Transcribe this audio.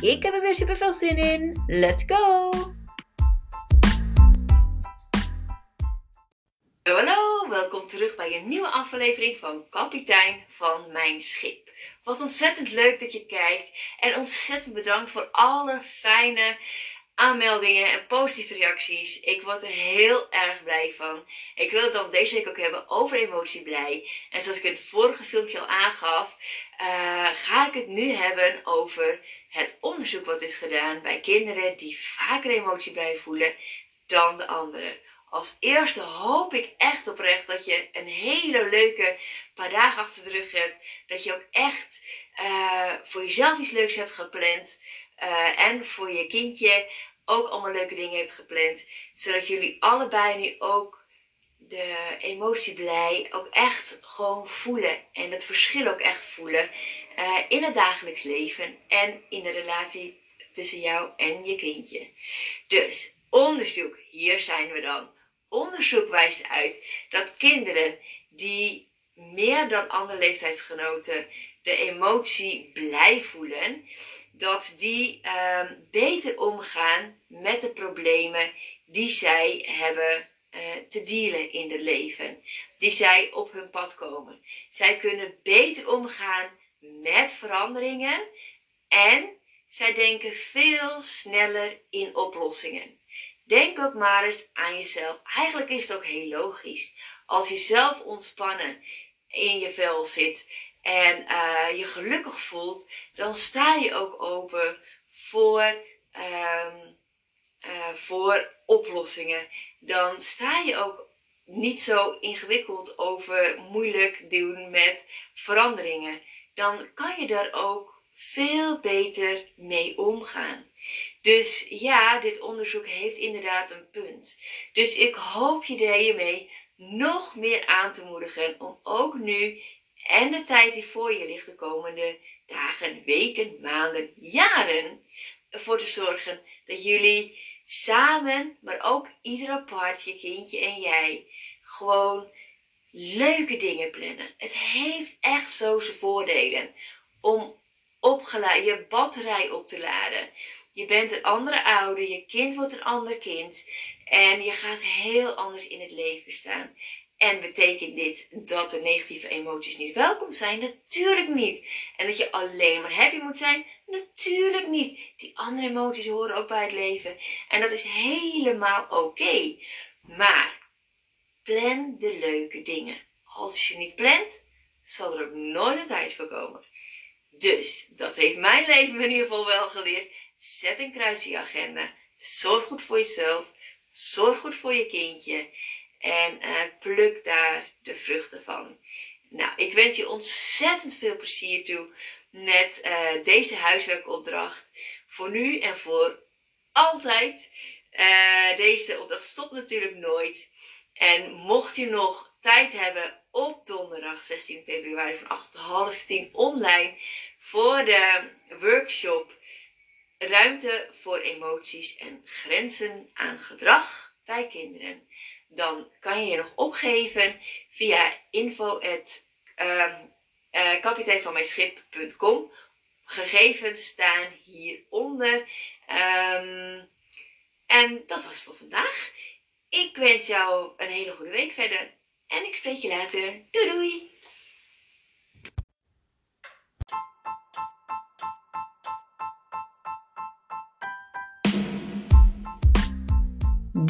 Ik heb er weer super veel zin in. Let's go! Hallo, welkom terug bij een nieuwe aflevering van Kapitein van Mijn Schip. Wat ontzettend leuk dat je kijkt en ontzettend bedankt voor alle fijne aanmeldingen en positieve reacties. Ik word er heel erg blij van. Ik wil het dan deze week ook hebben over emotie blij. En zoals ik in het vorige filmpje al aangaf, uh, ga ik het nu hebben over het onderzoek wat is gedaan bij kinderen die vaker emotie blij voelen dan de anderen. Als eerste hoop ik echt oprecht dat je een hele leuke paar dagen achter de rug hebt. Dat je ook echt uh, voor jezelf iets leuks hebt gepland. Uh, en voor je kindje ook allemaal leuke dingen heeft gepland. Zodat jullie allebei nu ook de emotie blij ook echt gewoon voelen. En het verschil ook echt voelen uh, in het dagelijks leven en in de relatie tussen jou en je kindje. Dus onderzoek, hier zijn we dan. Onderzoek wijst uit dat kinderen die meer dan andere leeftijdsgenoten de emotie blij voelen, dat die uh, beter omgaan met de problemen die zij hebben uh, te dealen in het leven, die zij op hun pad komen. Zij kunnen beter omgaan met veranderingen en zij denken veel sneller in oplossingen. Denk ook maar eens aan jezelf. Eigenlijk is het ook heel logisch. Als je zelf ontspannen in je vel zit en uh, je gelukkig voelt, dan sta je ook open voor, um, uh, voor oplossingen. Dan sta je ook niet zo ingewikkeld over moeilijk doen met veranderingen. Dan kan je daar ook veel beter mee omgaan. Dus ja, dit onderzoek heeft inderdaad een punt. Dus ik hoop je er hiermee nog meer aan te moedigen om ook nu en de tijd die voor je ligt de komende dagen, weken, maanden, jaren ervoor te zorgen dat jullie samen, maar ook ieder apart, je kindje en jij, gewoon leuke dingen plannen. Het heeft echt zo zijn voordelen om je batterij op te laden. Je bent een andere ouder, je kind wordt een ander kind en je gaat heel anders in het leven staan. En betekent dit dat de negatieve emoties niet welkom zijn? Natuurlijk niet. En dat je alleen maar happy moet zijn? Natuurlijk niet. Die andere emoties horen ook bij het leven. En dat is helemaal oké. Maar plan de leuke dingen. Als je niet plant, zal er ook nooit een tijd voor komen. Dus, dat heeft mijn leven in ieder geval wel geleerd. Zet een kruis in je agenda. Zorg goed voor jezelf. Zorg goed voor je kindje. En uh, pluk daar de vruchten van. Nou, ik wens je ontzettend veel plezier toe met uh, deze huiswerkopdracht. Voor nu en voor altijd. Uh, deze opdracht stopt natuurlijk nooit. En mocht je nog tijd hebben op donderdag 16 februari van 8 tot half 10 online voor de workshop Ruimte voor emoties en grenzen aan gedrag bij kinderen dan kan je je nog opgeven via info at, um, uh, Gegevens staan hieronder. Um, en dat was het voor vandaag. Ik wens jou een hele goede week verder. En ik spreek je later. Doei doei!